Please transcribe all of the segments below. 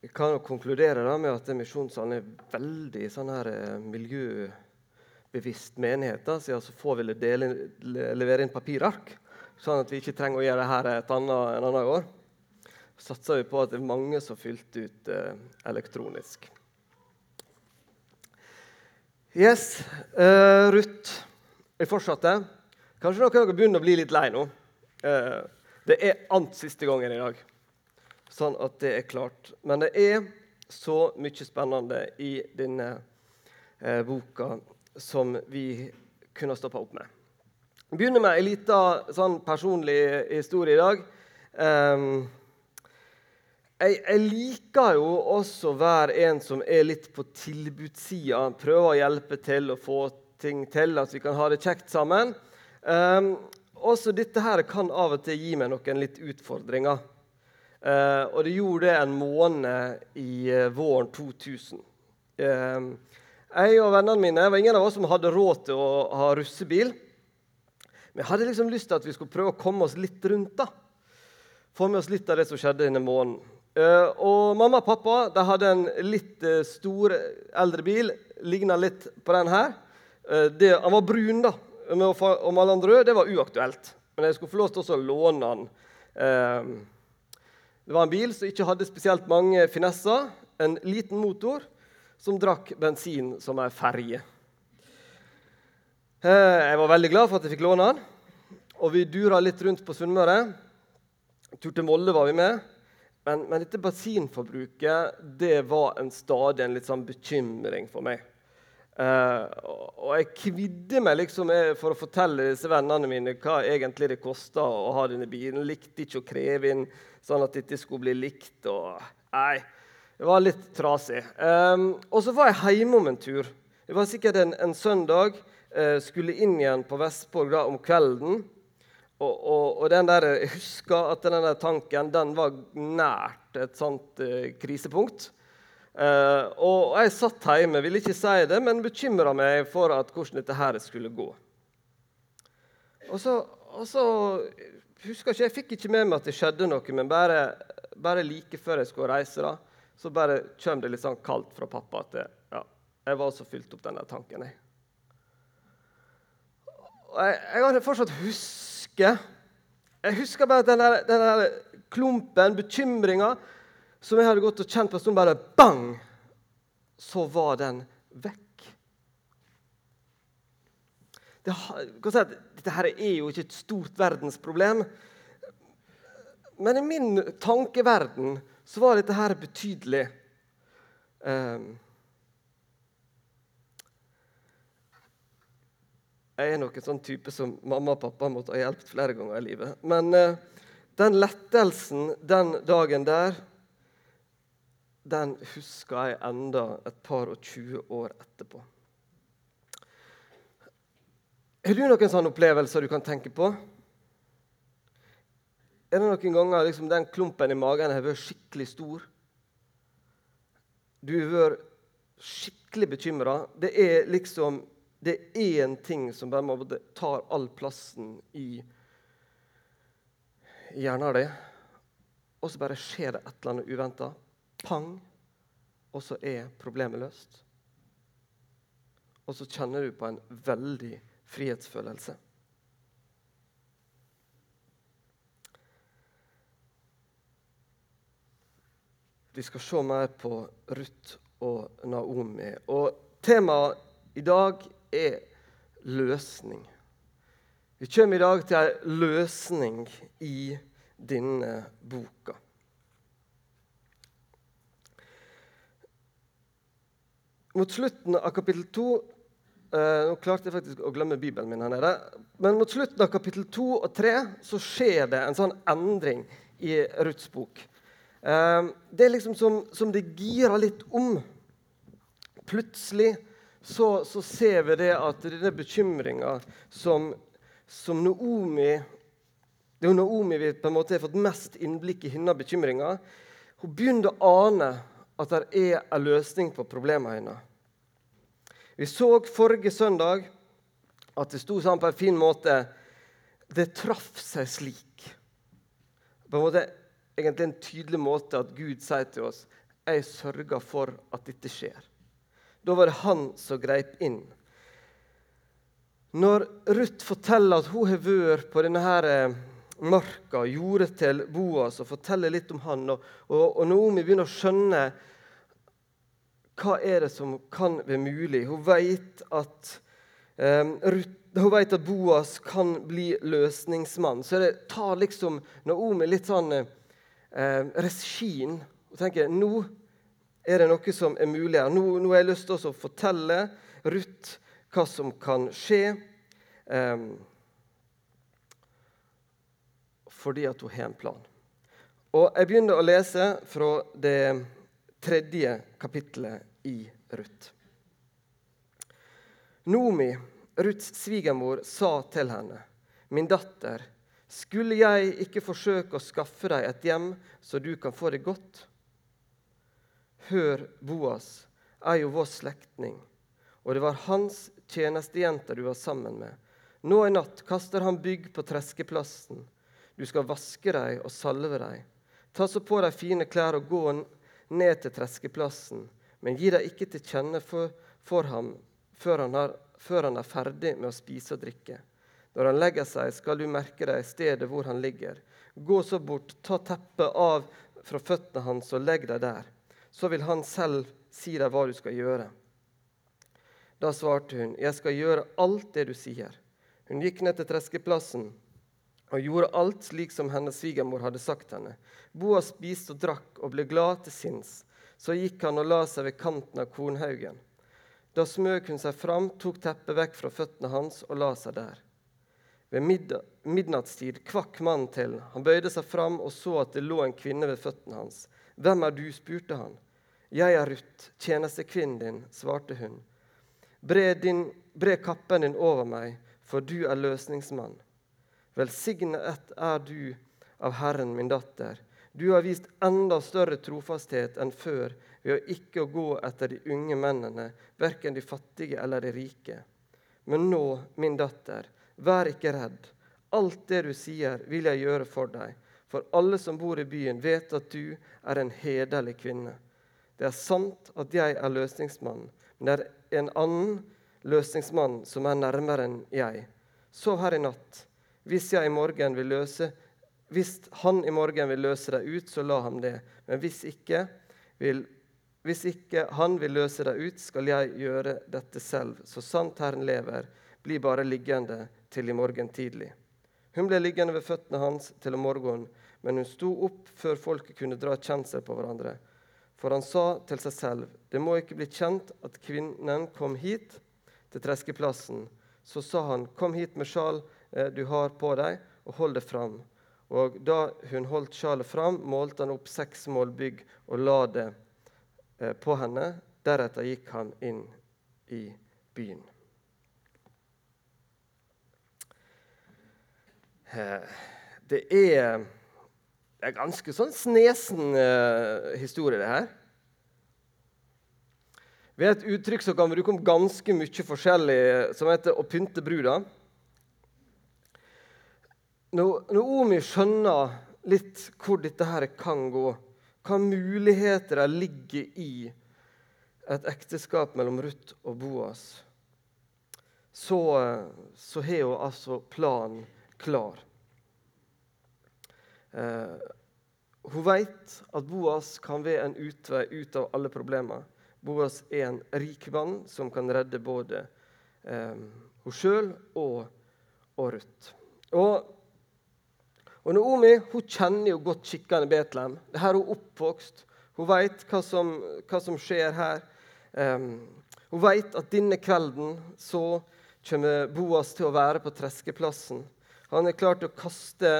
Vi kan jo konkludere da med at Misjonssalen er veldig sånn her eh, miljøbevisst menighet. Da, siden så får vi dele, levere inn papirark, sånn at vi ikke trenger å gjøre det her et annet, en annen år. Så satser vi på at det er mange som fylte ut eh, elektronisk. Yes, uh, Ruth. Jeg fortsatte. Kanskje dere begynner å bli litt lei nå. Uh, det er annet siste gangen i dag sånn at det er klart. Men det er så mye spennende i denne eh, boka som vi kunne stoppa opp med. Jeg begynner med en liten sånn personlig historie i dag. Um, jeg, jeg, liker jo også å være en som er litt på tilbudssida. Prøver å hjelpe til å få ting til, at vi kan ha det kjekt sammen. Um, også dette her kan av og til gi meg noen litt utfordringer. Uh, og det gjorde det en måned i uh, våren 2000. Uh, jeg og vennene mine var ingen av oss som hadde råd til å ha russebil. Men jeg hadde liksom lyst til at vi skulle prøve å komme oss litt rundt. da. Få med oss litt av det som skjedde denne måneden. og mamma og pappa de hadde en litt stor, eldre bil. Ligna litt på den her. Det, han var brun, da. Å male den rød det var uaktuelt. Men jeg skulle få lov til å låne den. Det var en bil som ikke hadde spesielt mange finesser. En liten motor som drakk bensin som ei ferje. Eh, jeg var veldig glad for at jeg fikk låne den. Og vi dura litt rundt på Sunnmøre. Tur til Molde var vi med. Men, men, dette bensinforbruket det var en stadig en litt sånn bekymring for meg. Uh, og jeg kvidde meg liksom for å fortelle disse vennene mine hva egentlig det kosta å ha denne bilen. Likte ikke å kreve inn sånn at dette skulle bli likt. Og, nei, det var litt trasig. Um, og så var jeg hjemme om en tur. Det var sikkert en, en søndag. Uh, skulle inn igjen på Vestpål om kvelden. Og, og, og, den der, jeg husker at den der tanken den var nært et sånt uh, krisepunkt. Uh, og jeg satt hjemme, ville ikke si det, men bekymra meg for at hvordan dette her skulle gå. Og så, og så husker ikke, Jeg fikk ikke med meg at det skjedde noe, men bare, bare like før jeg skulle reise, da, så bare kom det litt sånn kaldt fra pappa at jeg, ja, jeg var så fylt opp den der tanken. Jeg, jeg, jeg kan fortsatt huske Jeg husker bare den der, den der klumpen, bekymringa som jeg hadde gått og kjent på en stund, bare bang, så var den vekk. Det, dette her er jo ikke et stort verdensproblem. Men i min tankeverden så var dette her betydelig. Um, jeg er nok en sånn type som mamma og pappa måtte ha hjulpet flere ganger i livet. Men uh, den lettelsen den dagen der den husker jeg enda et par og 20 år etterpå. Har du noen sånne opplevelser du kan tenke på? Er det noen ganger liksom, den klumpen i magen har vært skikkelig stor? Du har vært skikkelig bekymra. Det er liksom det er én ting som bare tar all plassen i hjernen din, og så bare skjer det et eller annet uventa. Pang, og så er problemet løst. Og så kjenner du på en veldig frihetsfølelse. Vi skal se mer på Ruth og Naomi. Og temaet i dag er løsning. Vi kommer i dag til ei løsning i denne boka. Mot slutten av kapittel 2 eh, Nå klarte jeg faktisk å glemme Bibelen min her nede. Men mot slutten av kapittel 2 og 3 så skjer det en sånn endring i Ruths bok. Eh, det er liksom som, som det girer litt om. Plutselig så, så, ser vi det at denne bekymringa som, som Naomi Det er jo Naomi vi på en måte har fått mest innblikk i hennes bekymringer. Hun begynner å ane at det er en løsning på problemene hennes. Vi så forrige søndag at det sto sånn på en fin måte Det traff seg slik. På en måte, egentlig en tydelig måte at Gud sier til oss jeg sørger for at dette skjer. Da var det han som greip inn. Når Ruth forteller at hun har vært på denne her eh, marka, gjorde til Boas, og forteller litt om han, og, og, og Naomi begynner å skjønne hva er det som kan være mulig. Hun vet at, um, hun vet at Boas kan bli løsningsmann. Så det tar liksom Naomi litt sånn eh, regien og tenker nå er det noe som er mulig her. Nå, nå har jeg lyst til å fortelle Ruth hva som kan skje. Eh, fordi at hun har en plan. Og Jeg begynner å lese fra det tredje kapittelet i Ruth. Nomi, Ruths svigermor, sa til henne, 'Min datter, skulle jeg ikke forsøke å skaffe deg et hjem, så du kan få det godt?' Hør, Boas er jo vår slektning, og det var hans tjenestejenter du var sammen med. Nå i natt kaster han bygg på treskeplassen. Du skal vaske deg og salve deg. Ta så på deg fine klær og gå ned til treskeplassen, men gi deg ikke til kjenne for, for ham før han, har, før han, er ferdig med å spise og drikke. Når han legger seg, skal du merke deg stedet hvor han ligger. Gå så bort, ta teppet av fra føttene hans og legg deg der så vil han selv si deg hva du skal gjøre. Da svarte hun, jeg skal gjøre alt det du sier. Hun gikk ned til treskeplassen og gjorde alt slik som hennes svigermor hadde sagt henne. Boas spiste og drakk og ble glad til sinns. Så gikk han og la seg ved kanten av kornhaugen. Da smøg hun seg fram, tok teppet vekk fra føttene hans og la seg der. Ved midnattstid kvakk mannen til. Han bøyde seg fram og så at det lå en kvinne ved føttene hans. 'Hvem er du?' spurte han. 'Jeg er Ruth, tjenestekvinnen din', svarte hun. Bre, din, bre kappen din over meg, for du er løsningsmann. Velsignet er du av Herren, min datter. Du har vist enda større trofasthet enn før ved å ikke gå etter de unge mennene, verken de fattige eller de rike. Men nå, min datter, vær ikke redd. Alt det du sier, vil jeg gjøre for deg. For alle som bor i byen, vet at du er en hederlig kvinne. Det er sant at jeg er løsningsmann, men det er en annen løsningsmann som er nærmere enn jeg. Sov her i natt. Hvis, i vil løse, hvis han i morgen vil løse deg ut, så la ham det. Men hvis ikke, vil, hvis ikke han vil løse deg ut, skal jeg gjøre dette selv. Så sant Herren lever, bli bare liggende til i morgen tidlig. Hun ble liggende ved føttene hans til om morgenen, men hun sto opp før folket kunne dra kjensel på hverandre. For han sa til seg selv, det må ikke bli kjent at kvinnen kom hit, til treskeplassen. Så sa han, kom hit med sjal du har på deg, og hold det fram. Og da hun holdt sjalet fram, målte han opp seks mål bygg og la det eh, på henne. Deretter gikk han inn i byen. Eh, det er en ganske sånn snesen historie, det her. Vi har et uttrykk som kan bruke om ganske mye forskjellig, som heter 'å pynte bruda'. Når, Omi skjønner litt hvor dette her kan gå, hva muligheter det ligger i et ekteskap mellom Ruth og Boas, så, så har hun altså planen klar. Eh, hun vet at Boas kan være en utvei ut av alle problemer. Boas er en rik mann som kan redde både eh, hun sjøl og, og Ruth. Og, og Naomi hun kjenner jo godt skikkene i Betlehem. Det her er hun oppvokst. Hun vet hva hva som skjer her. Um, hun vet at denne kvelden så kommer Boas til å være på treskeplassen. Han er klar til å kaste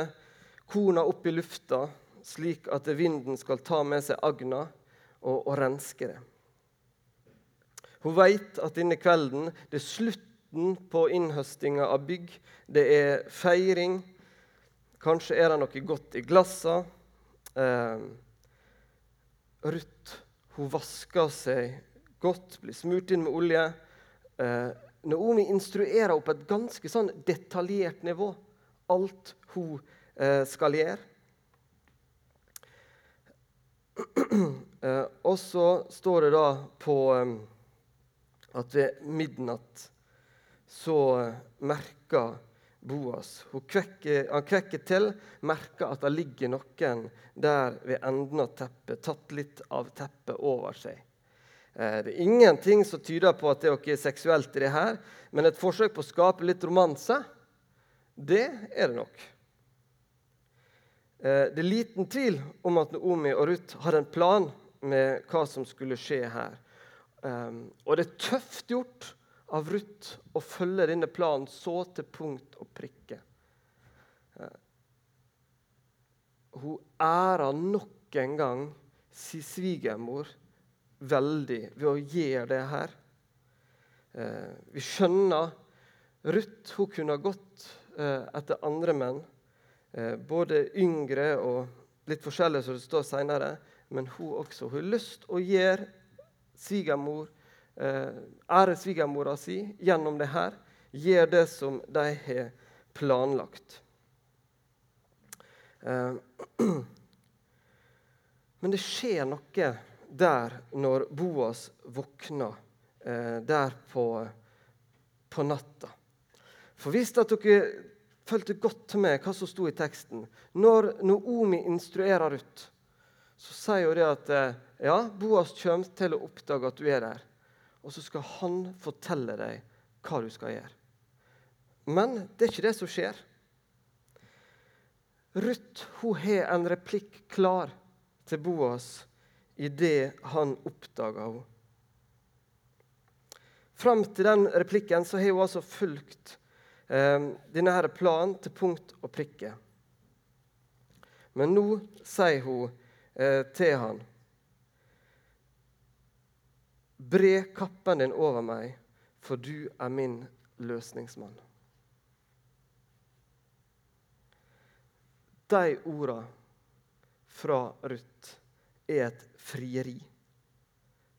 korna opp i lufta, slik at vinden skal ta med seg agna og, og renske det. Hun vet at denne kvelden det er slutten på innhøstinga av bygg. Det er feiring. Kanskje er det noe godt i glassa. Eh, Ruth hun vasker seg godt, blir smurt inn med olje. Eh, Naomi instruerer henne på et ganske sånn detaljert nivå alt hun eh, skal gjøre. Eh, og så står det da på eh, at ved midnatt så merker Boas kvekker, Han kvekker til, merker at det ligger noen der ved enden av teppet, tatt litt av teppet over seg. Eh, det er ingenting som tyder på at det er noe seksuelt i det her, men et forsøk på å skape litt romanse, det er det nok. Eh, det er liten tvil om at Naomi og Ruth hadde en plan med hva som skulle skje her. Eh, og det er tøft gjort av Ruth å følge denne planen så til punkt og prikke. Hun ærer nok en gang sin svigermor veldig ved å gjøre det her. Eh, vi skjønner Ruth hun kunne ha gått eh, etter andre menn, eh, både yngre og litt forskjellige, som det står senere, men hun også. Hun har lyst å gjøre svigermor, eh, ære svigermora si gjennom det her. gjør det som de har planlagt. Eh, men det skjer noe der når Boas våkner eh, der på, på, natta. For hvis at dere fulgte godt med hva som sto i teksten Når Noomi instruerer Ruth, så sier hun det at eh, ja, Boas kommer til å oppdage at du er der. Og så skal han fortelle deg hva du skal gjøre. Men det er ikke det som skjer. Ruth har en replikk klar til Boas idet han oppdager henne. Fram til den replikken så har hun altså fulgt eh, denne her planen til punkt og prikke. Men nå sier hun eh, til han Bre kappen din over meg, for du er min løsningsmann. De orda fra Ruth er et frieri.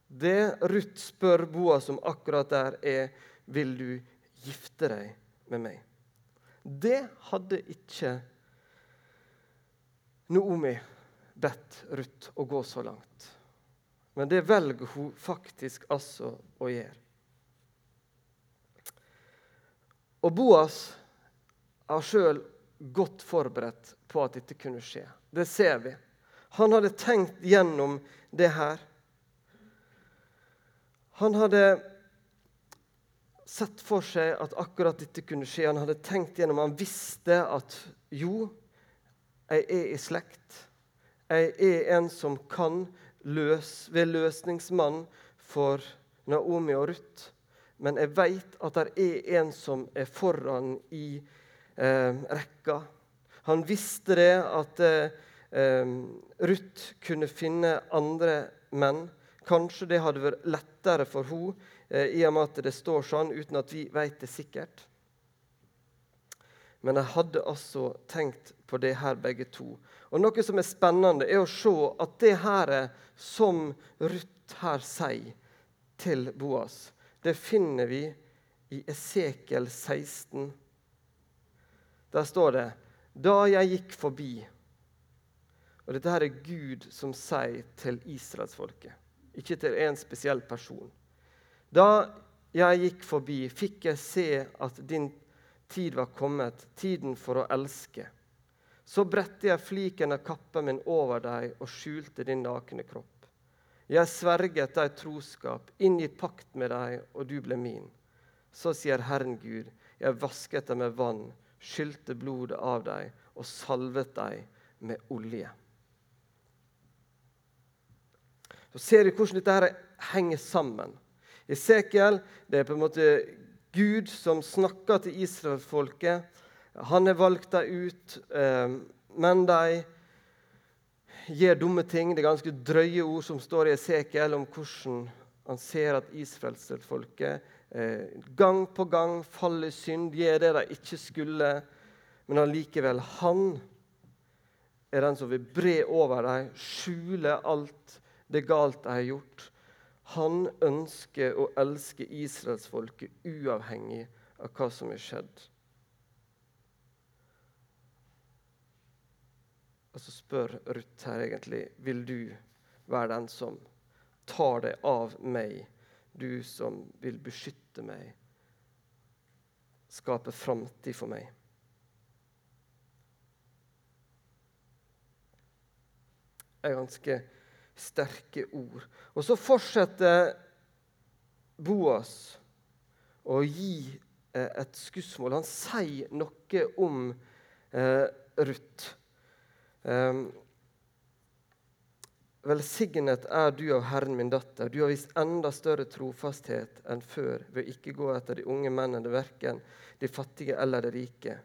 Det Ruth spør Boas om akkurat der, er vil du gifte deg med meg. Det hadde ikke Noomi bedt Ruth å gå så langt. Men det velger hun faktisk altså å gjøre. Og Boas har sjøl godt forberedt på at dette kunne skje. Det ser vi. Han hadde tenkt gjennom det her. Han hadde sett for seg at akkurat dette kunne skje. Han hadde tenkt gjennom, han visste at jo, jeg er i slekt. Jeg er en som kan løse, ved løsningsmann for Naomi og Ruth. Men jeg vet at det er en som er foran i eh, rekka. Han visste det at eh, eh, Ruth kunne finne andre menn. Kanskje det hadde vært lettere for henne eh, i og med at det står sånn, uten at vi vet det sikkert. Men de hadde altså tenkt på det her, begge to. Og Noe som er spennende, er å se at det her som Ruth her sier til Boas, det finner vi i Esekiel 16. Der står det Da jeg gikk forbi og Dette her er Gud som sier til israelsfolket, ikke til en spesiell person. Da jeg gikk forbi, fikk jeg se at din tid var kommet, tiden for å elske. Så bredte jeg fliken av kappen min over deg og skjulte din nakne kropp. Jeg sverget deg troskap, inngitt pakt med deg, og du ble min. Så sier Herren Gud, jeg vasket deg med vann, skylte blodet av deg og salvet deg med olje. Så ser vi hvordan dette her henger sammen. Esekiel det er på en måte Gud som snakker til israelsfolket. Han har valgt dem ut, eh, men de gjør dumme ting. Det er ganske drøye ord som står i Esekiel om hvordan han ser at israelsfolket eh, gang på gang faller i synd, gjør det de ikke skulle. Men allikevel, han er den som vil bre over dem, skjule alt det galt de har gjort. Han ønsker å elske israelsfolket uavhengig av hva som er skjedd. Og så spør Ruth her egentlig vil du være den som tar deg av meg, du som vil beskytte meg, skape framtid for meg. Det er ganske sterke ord. Og så fortsetter Boas å gi eh, et skussmål. Han sier noe om eh, Ruth. Um, Velsignet er du av Herren min datter. Du har vist enda større trofasthet enn før ved å ikke gå etter de unge mennene, verken de fattige eller de rike.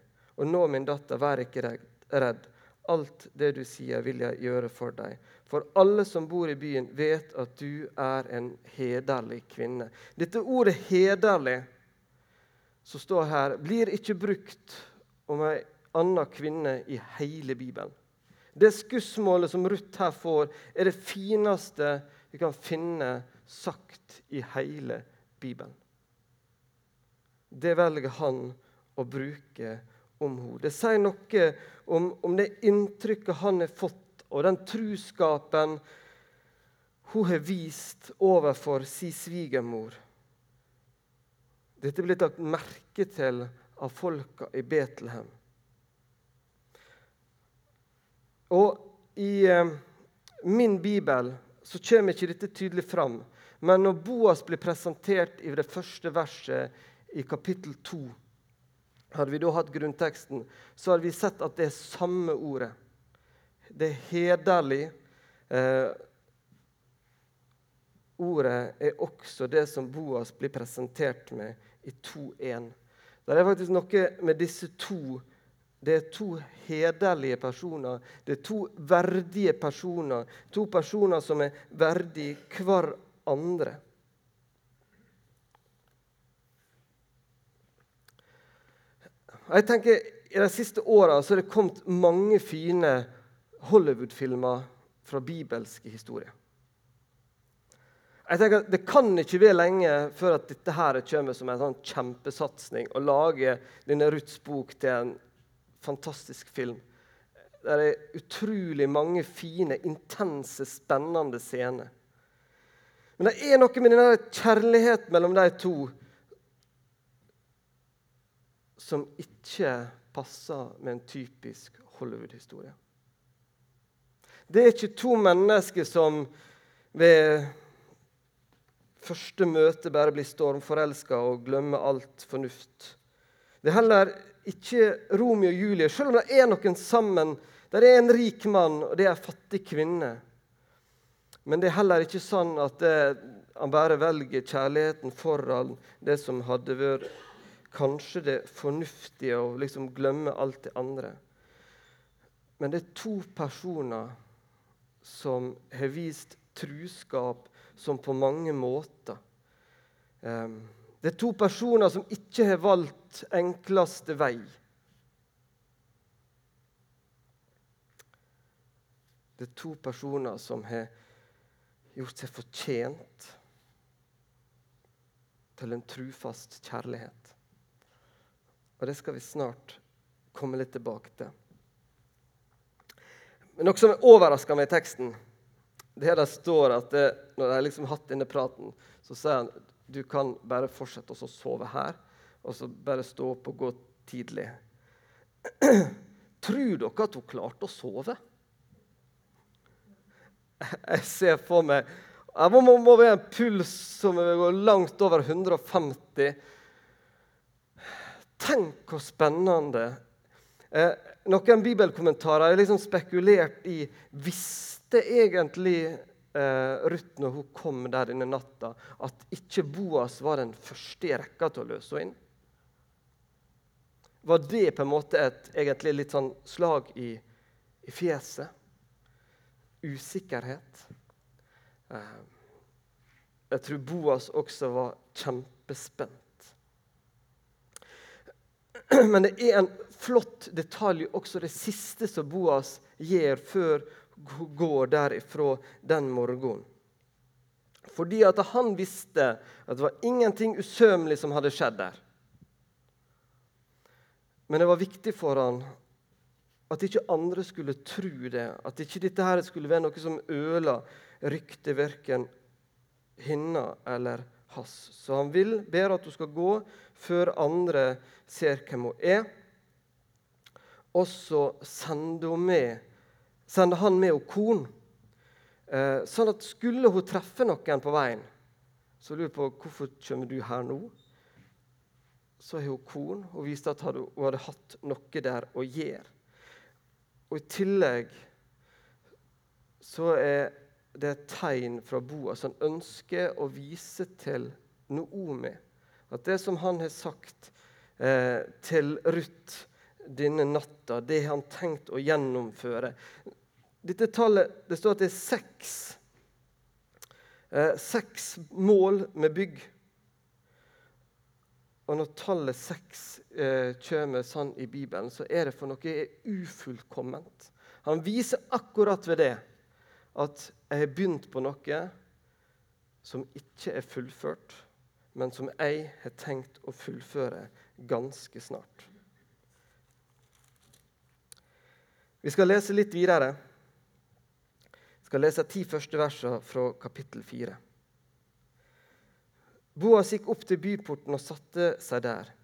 Og nå, min datter, vær ikke redd. Alt det du sier, vil jeg gjøre for deg. For alle som bor i byen, vet at du er en hederlig kvinne. Dette ordet 'hederlig' som står her, blir ikke brukt om ei anna kvinne i hele Bibelen. Det skussmålet som Ruth her får, er det fineste vi kan finne sagt i hele Bibelen. Det velger han å bruke om henne. Det sier noe om, om det inntrykket han har fått, og den truskapen hun har vist overfor sin svigermor. Dette blir tatt merke til av folka i Betlehem. Og I eh, min bibel så kommer ikke dette tydelig fram. Men når Boas blir presentert i det første verset i kapittel 2, hadde vi da hatt grunnteksten, så hadde vi sett at det er samme ordet. Det er. Eh, ordet er også det som Boas blir presentert med i 2.1. Det er faktisk noe med disse to ordene det er to hederlige personer. Det er to verdige personer. To personer som er verdige hverandre. Jeg tenker I de siste åra er det kommet mange fine Hollywood-filmer fra bibelske historier. Jeg tenker at Det kan ikke være lenge før at dette her kommer som en sånn kjempesatsing. Å lage denne Ruths bok til en fantastisk film. Det er utrolig mange fine, intense, spennende scener. Men det er noe med denne kjærligheten mellom de to som ikke passer med en typisk Hollywood-historie. Det er ikke to mennesker som ved første møte bare blir stormforelska og glemmer alt fornuft. Det er heller ikke Romeo og Julie, selv om det er noen sammen. Det er en rik mann, og det er en fattig kvinne. Men det er heller ikke sånn at det, han bare velger kjærligheten foran det som hadde vært kanskje det fornuftige, å liksom glemme alt det andre. Men det er to personer som har vist truskap som på mange måter um, det er to personer som ikke har valgt enkleste vei. Det er to personer som har gjort seg fortjent til en trufast kjærlighet. Og det skal vi snart komme litt tilbake til. Men noe som overrasker meg i teksten, det er det står at det, når de liksom har hatt denne praten, så sier han du kan bare fortsette å sove her, og så bare stå opp og gå tidlig. Tror dere at hun klarte å sove? Jeg ser for meg Det må, må være en puls som går langt over 150. Tenk hvor spennende. Eh, noen bibelkommentarer har liksom spekulert i Visste egentlig eh, Ruth når hun kom der denne natta, at ikke Boas var den første i rekka til å løse henne inn? Var det på en måte et egentlig litt sånn slag i, i fjeset? Usikkerhet? Eh, jeg tror Boas også var kjempespent. Men det er en flott detalj også det siste som Boas gjør før går derifra den morgenen. Fordi at han visste at det var ingenting usømmelig som hadde skjedd der. Men det var viktig for han at ikke andre skulle tro det, at ikke dette her skulle være noe som øla rykte verken hinna eller hans. Så han vil ber at hun skal gå før andre ser hvem hun er. Og så sender, med, sender han med henne korn. Eh, sånn at skulle hun treffe noen på veien, så lurer på hvorfor kommer du her nå. Så har hun korn og viste at hun hadde hatt noe der å gjøre. Og I tillegg så er det et tegn fra Boas. Han ønsker å vise til Noomi at det som han har sagt eh, til Ruth denne natta, det har han tenkt å gjennomføre. Dette tallet, Det står at det er seks, eh, seks mål med bygg. Og når tallet seks eh, kommer sånn i Bibelen, så er det for noe er ufullkomment. Han viser akkurat ved det at jeg har begynt på noe som ikke er fullført, men som jeg har tenkt å fullføre ganske snart. Vi skal lese litt videre. Vi skal lese ti første versene fra kapittel fire. Boas gikk opp til byporten og satte seg der.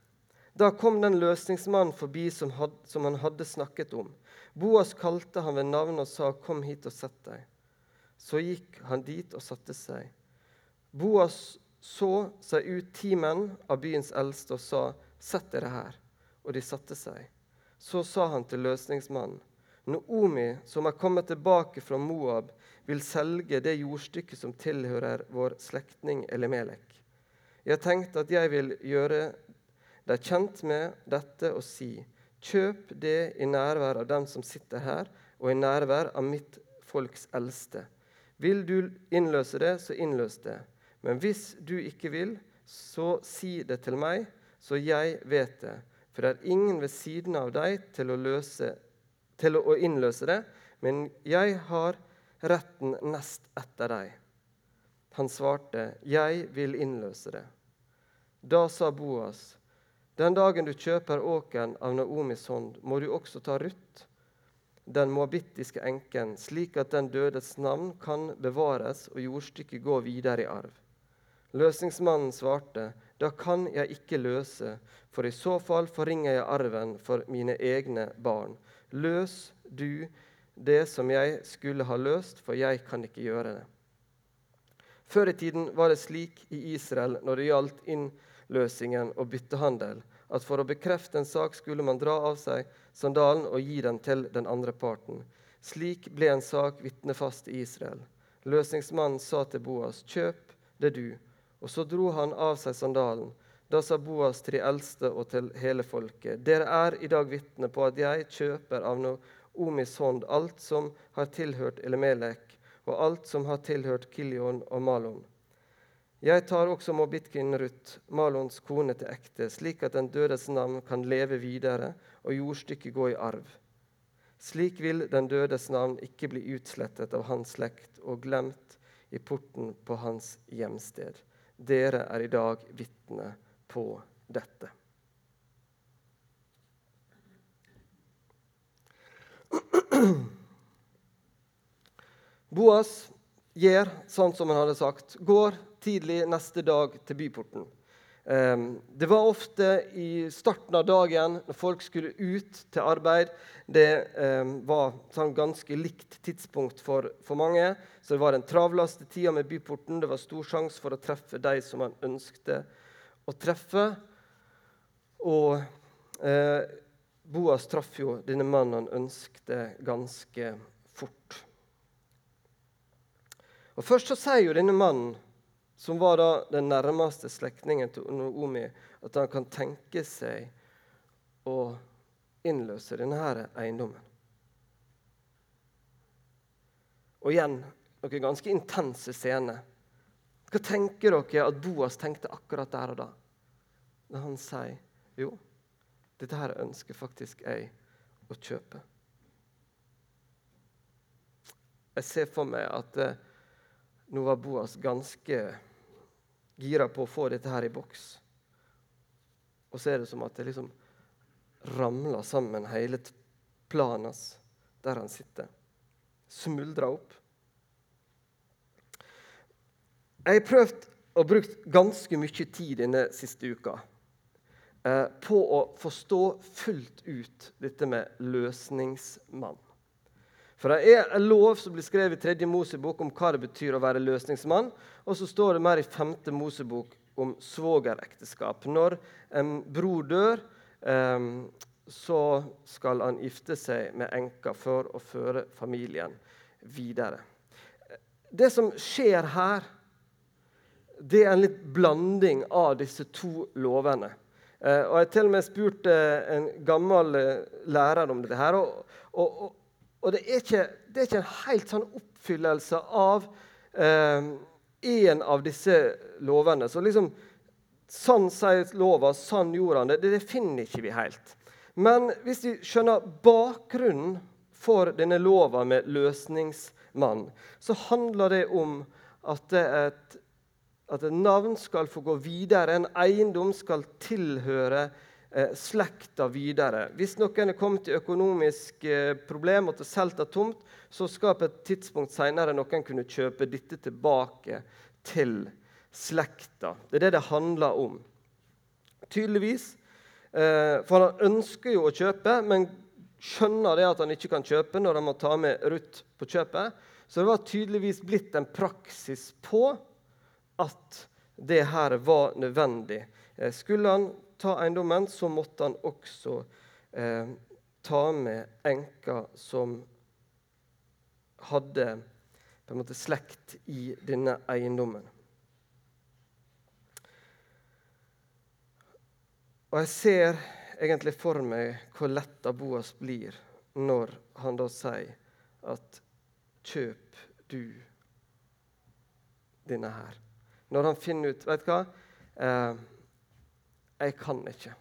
Da kom den løsningsmannen forbi som, had, som, han hadde snakket om. Boas kalte han ved navn og sa, 'Kom hit og sett deg.' Så gikk han dit og satte seg. Boas så seg ut ti menn av byens eldste og sa, 'Sett dere her.' Og de satte seg. Så sa han til løsningsmannen, 'Noomi, som er kommet tilbake fra Moab, vil selge det jordstykket som tilhører vår slektning Elimelek.' Jeg har tenkt at jeg vil gjøre deg kjent med dette og si:" Kjøp det i nærvær av dem som sitter her, og i nærvær av mitt folks eldste. Vil du innløse det, så innløs det. Men hvis du ikke vil, så si det til meg, så jeg vet det. For det er ingen ved siden av deg til å, løse, til å innløse det, men jeg har retten nest etter deg. Han svarte, 'Jeg vil innløse det.' Da sa Boas, 'Den dagen du kjøper åkeren av Naomis hånd, må du også ta Ruth, den moabittiske enken, slik at den dødes navn kan bevares og jordstykket gå videre i arv.' Løsningsmannen svarte, 'Da kan jeg ikke løse, for i så fall forringer jeg arven for mine egne barn.' Løs du det som jeg skulle ha løst, for jeg kan ikke gjøre det. Før i tiden var det slik i Israel når det gjaldt innløsningen og byttehandel, at for å bekrefte en sak skulle man dra av seg sandalen og gi den til den andre parten. Slik ble en sak vitnefast i Israel. Løsningsmannen sa til Boas, 'Kjøp det du.' Og så dro han av seg sandalen. Da sa Boas til de eldste og til hele folket.: Dere er i dag vitne på at jeg kjøper av Naomis hånd alt som har tilhørt Elimelek, og alt som har tilhørt Kilion og Malon. Jeg tar også Mobitkin Ruth, Malons kone, til ekte, slik at den dødes navn kan leve videre og jordstykket gå i arv. Slik vil den dødes navn ikke bli utslettet av hans slekt og glemt i porten på hans hjemsted. Dere er i dag vitne på dette. Boas gjør sånn som han hadde sagt. Går tidlig neste dag til byporten. Ehm, det var ofte i starten av dagen når folk skulle ut til arbeid. Det ehm, var sånn ganske likt tidspunkt for, for, mange. Så det var den travleste tida med byporten. Det var stor sjanse for å treffe de som man ønskte å treffe. Og eh, Boas traff jo denne mannen han ønskte, ganske fort. Og Først så sier jo denne mannen, som var da den nærmeste slektningen til Naomi, at han kan tenke seg å innløse denne her eiendommen. Og igjen noen ganske intense scener. Hva tenker dere at Boas tenkte akkurat der og da? Når han sier jo, dette her ønsker faktisk jeg å kjøpe. Jeg ser for meg at eh, nå var Boas ganske gira på å få dette her i boks. Og så er det som at det liksom ramler sammen, hele planen hans, der han sitter. Smuldrer opp. Jeg har prøvd og brukt ganske mye tid denne siste uka eh, på å forstå fullt ut dette med løsningsmann. For Det er en lov som blir skrevet i tredje Mosebok om hva det betyr å være løsningsmann. Og så står det mer i femte Mosebok om svogerekteskap. Når en bror dør, eh, så skal han gifte seg med enka for å føre familien videre. Det som skjer her, det er en litt blanding av disse to lovene. Eh, og Jeg har til og med spurt eh, en gammel eh, lærer om dette. her, og, og, og det, er ikke, det, er ikke, en helt sånn oppfyllelse av en av disse lovene. Så liksom, Sånn sier lova, sånn gjorde han det. Det finner ikke vi helt. Men hvis vi skjønner bakgrunnen for denne lova med løsningsmann, så handler det om at, det er et, at et navn skal få gå videre, en eiendom skal tilhøre eh, slekta videre. Hvis noen er kommet i økonomisk eh, problem og solgt det tomt, så skal på et tidspunkt senere noen kunne kjøpe dette tilbake til slekta. Det er det det handler om. Tydeligvis. Eh, for han ønsker jo å kjøpe, men skjønner det at han ikke kan kjøpe når han må ta med Ruth på kjøpet. Så det var tydeligvis blitt en praksis på at det her var nødvendig. Eh, skulle han ta eiendommen, så måtte han også eh, ta med enka som hadde på en måte slekt i denne eiendommen. Og jeg ser egentlig for meg hvor letta Boas blir når han da sier at 'kjøp du denne her'. Når han finner ut Vet du hva? Eh, jeg kan ikke.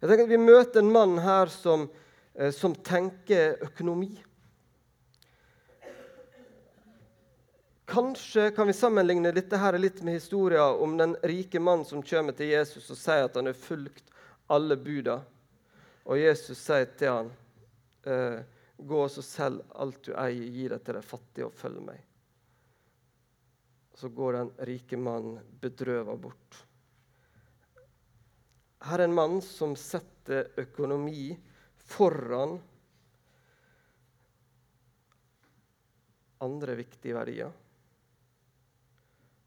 Jeg tenker at Vi møter en mann her som, eh, som tenker økonomi. Kanskje kan vi sammenligne dette her litt med historien om den rike mannen som kommer til Jesus og sier at han har fulgt alle buda. Og Jesus sier til han, eh, 'Gå og selg alt du eier, gi det til de fattige, og følg meg.' Så går den rike mannen bedrøvet bort. Her er en mann som setter økonomi foran andre viktige verdier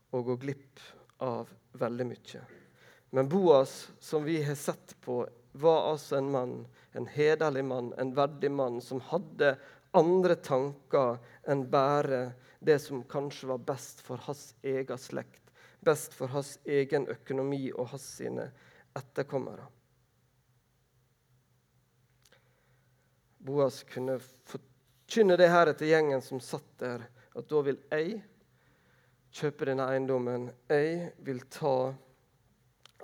og går glipp av veldig mye. Men Boas, som vi har sett på, var altså en mann, en hederlig mann, en verdig mann, som hadde andre tanker enn bare det som kanskje var best for hans egen slekt, best for hans egen økonomi og hans sine etterkommere. Boas kunne forkynne det her til gjengen som satt der, at da vil jeg kjøpe denne eiendommen. Jeg vil ta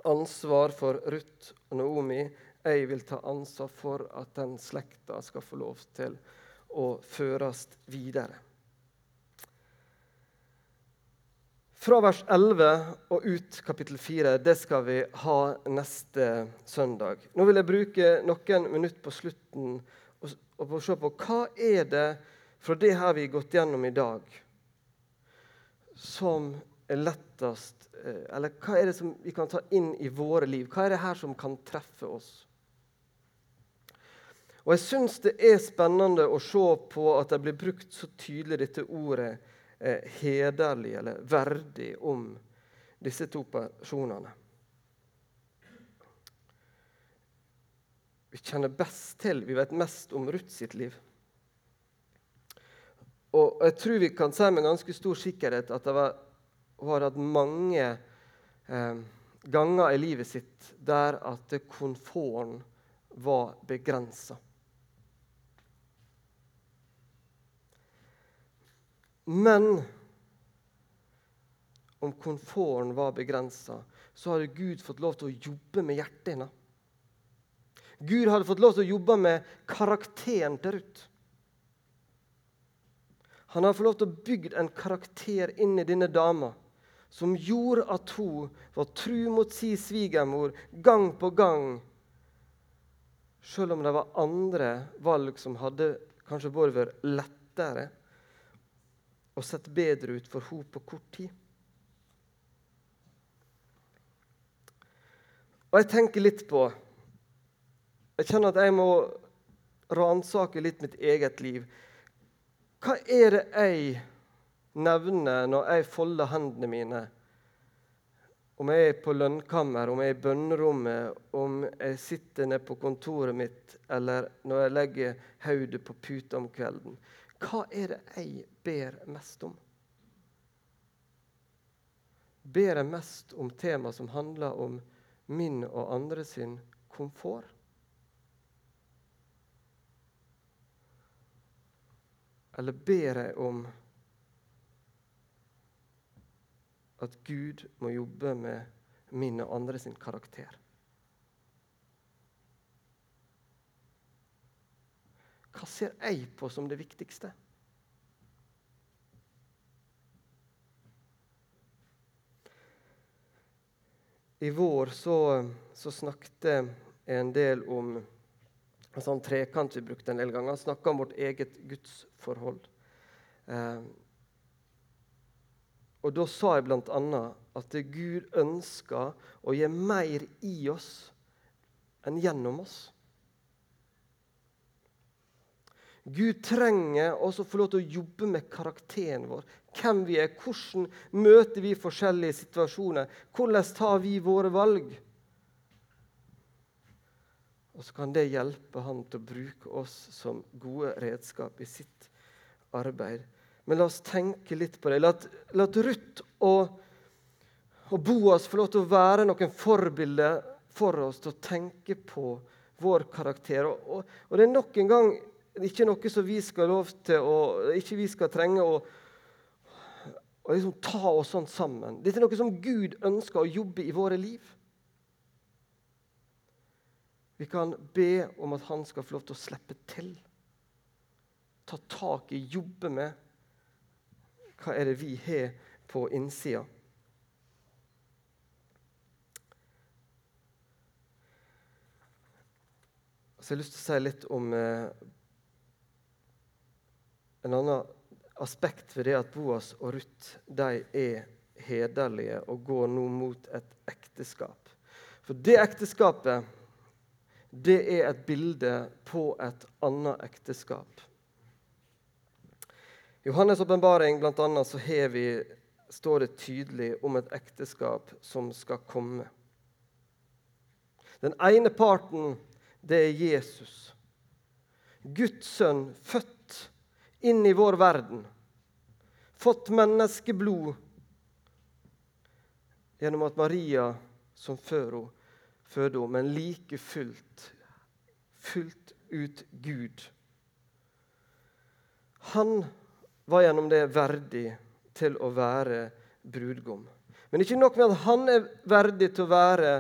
ansvar for Ruth og Naomi. Jeg vil ta ansvar for at den slekta skal få lov til å føres videre. Fra vers 11 og ut kapittel 4 det skal vi ha neste søndag. Nå vil jeg bruke noen minutter på slutten og, og se på hva er det fra det her vi har gått gjennom i dag, som er lettest eh, Eller hva er det som vi kan ta inn i våre liv? Hva er det her som kan treffe oss? Og Jeg syns det er spennende å se på at det blir brukt så tydelig dette ordet eh, hederlig eller verdig om disse to personene. Vi kjenner best til, vi vet mest om Ruth sitt liv. Og jeg tror vi kan si med ganske stor sikkerhet at det var, har hatt mange eh, ganger i livet sitt der at komforten var begrensa. Men om komforten var begrensa, så hadde Gud fått lov til å jobbe med hjertet hennes. Gud hadde fått lov til å jobbe med karakteren til Ruth. Han hadde fått lov til å bygge en karakter inn i denne dama som gjorde at hun var tru mot sin svigermor gang på gang, selv om det var andre valg som hadde kanskje både vært lettere og sett bedre ut for henne på kort tid. Og jeg tenker litt på Jeg kjenner at jeg må ransake litt mitt eget liv. Hva er det jeg nevner når jeg folder hendene mine? Om jeg er på lønnkammer, om jeg er i bønnerommet, om jeg sitter nede på kontoret mitt, eller når jeg legger hodet på puta om kvelden. Hva er det jeg ber mest om? Ber jeg mest om tema som handler om min og andre sin komfort? Eller ber jeg om at Gud må jobbe med min og andre sin karakter? Hva ser jeg på som det viktigste? I vår så, så snakket jeg en del om en sånn trekant vi brukte en del ganger. Snakka om vårt eget gudsforhold. Eh, og da sa jeg bl.a. at Gud ønsker å gi mer i oss enn gjennom oss. Gud trenger også å få lov til å jobbe med karakteren vår. Hvem vi er, hvordan møter vi forskjellige situasjoner, hvordan tar vi våre valg? Og så kan det hjelpe han til å bruke oss som gode redskap i sitt arbeid. Men la oss tenke litt på det. La, la Ruth og, og, Boas få lov til å være noen forbilder for oss til å tenke på vår karakter. Og, og, og det er nok en gang ikke noe som vi skal lov til å, ikke vi skal trenge å, å liksom ta oss sånn sammen. Dette er noe som Gud ønsker å jobbe i våre liv. Vi kan be om at han skal få lov til å slippe til. Ta tak i, jobbe med hva er det vi har på innsida. Så jeg har lyst til å si litt om eh, en annen aspekt ved det at Boas og Ruth de er hederlige og går nå mot et ekteskap. For det ekteskapet det er et bilde på et annet ekteskap. I Johannes' åpenbaring står det tydelig om et ekteskap som skal komme. Den ene parten, det er Jesus. Guds sønn, født inn i vår verden. Fått menneskeblod gjennom at Maria som før henne føde henne, men like fullt fullt ut Gud. Han var gjennom det verdig til å være brudgom. Men ikke nok med at han er verdig til å være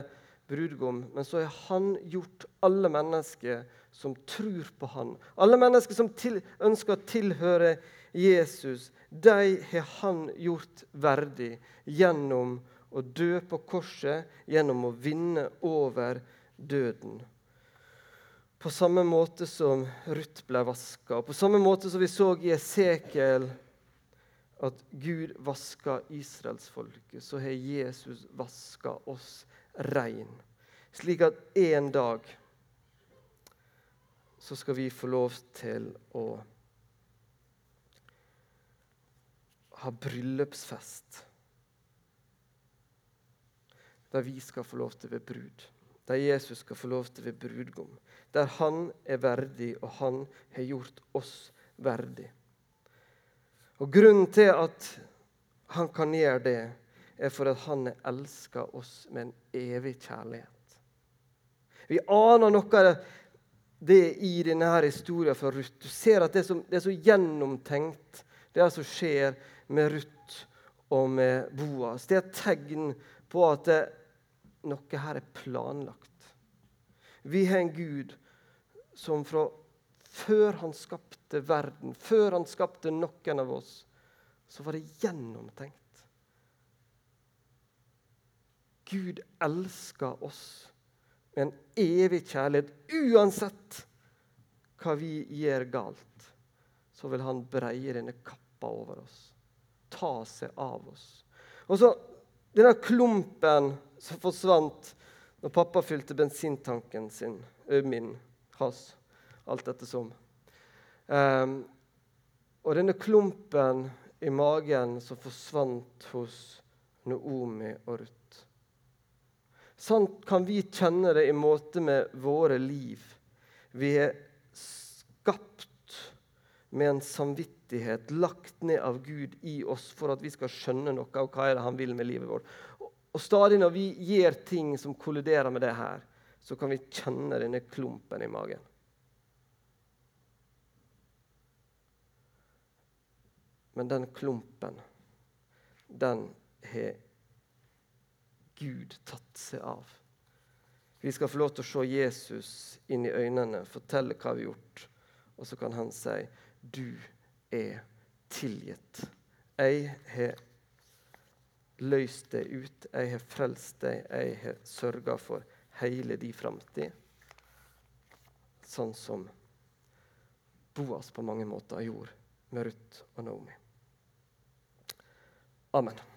brudgom, men så har han gjort alle mennesker som tror på han, alle mennesker som til, ønsker å tilhøre Jesus, de har han gjort verdig gjennom å dø på korset, gjennom å vinne over døden. På samme måte som Ruth ble vaska, på samme måte som vi så i Esekiel at Gud vaska israelsfolket, så har Jesus vaska oss rein. Slik at en dag så skal vi få lov til å ha bryllupsfest. Der vi skal få lov til å være brud. Der Jesus skal få lov til å være brudgom der han er verdig, og han har gjort oss verdig. Og Grunnen til at han kan gjøre det, er for at han har elska oss med en evig kjærlighet. Vi aner noe av det i denne historien fra Ruth. Du ser at det er, så, det er så gjennomtenkt, det som skjer med Ruth og med Boas. Det er et tegn på at det, noe her er planlagt. Vi har en Gud som fra før han skapte verden, før han skapte noen av oss, så var det gjennomtenkt. Gud elsker oss med en evig kjærlighet. Uansett hva vi gjør galt, så vil han breie denne kappa over oss. Ta seg av oss. Og så denne klumpen som forsvant Når pappa fylte bensintanken sin, min, hans, alt ettersom. som. Um, og denne klumpen i magen som forsvant hos Noomi og Ruth. Sånn kan vi kjenne det i måte med våre liv. Vi er skapt med en samvittighet lagt ned av Gud i oss for at vi skal skjønne noe av hva er det han vil med livet vårt. Og stadig når vi gjør ting som kolliderer med det her, så kan vi kjenne denne klumpen i magen. Men den klumpen, den har Gud tatt seg av. Vi skal få lov til å se Jesus inn i øynene, fortelle hva vi har gjort. Og så kan han si, 'Du er tilgitt'. Jeg har løst deg ut, jeg har frelst deg, jeg har sørga for hele din framtid. Sånn som Boas på mange måter gjorde med Ruth og Naomi. Amen.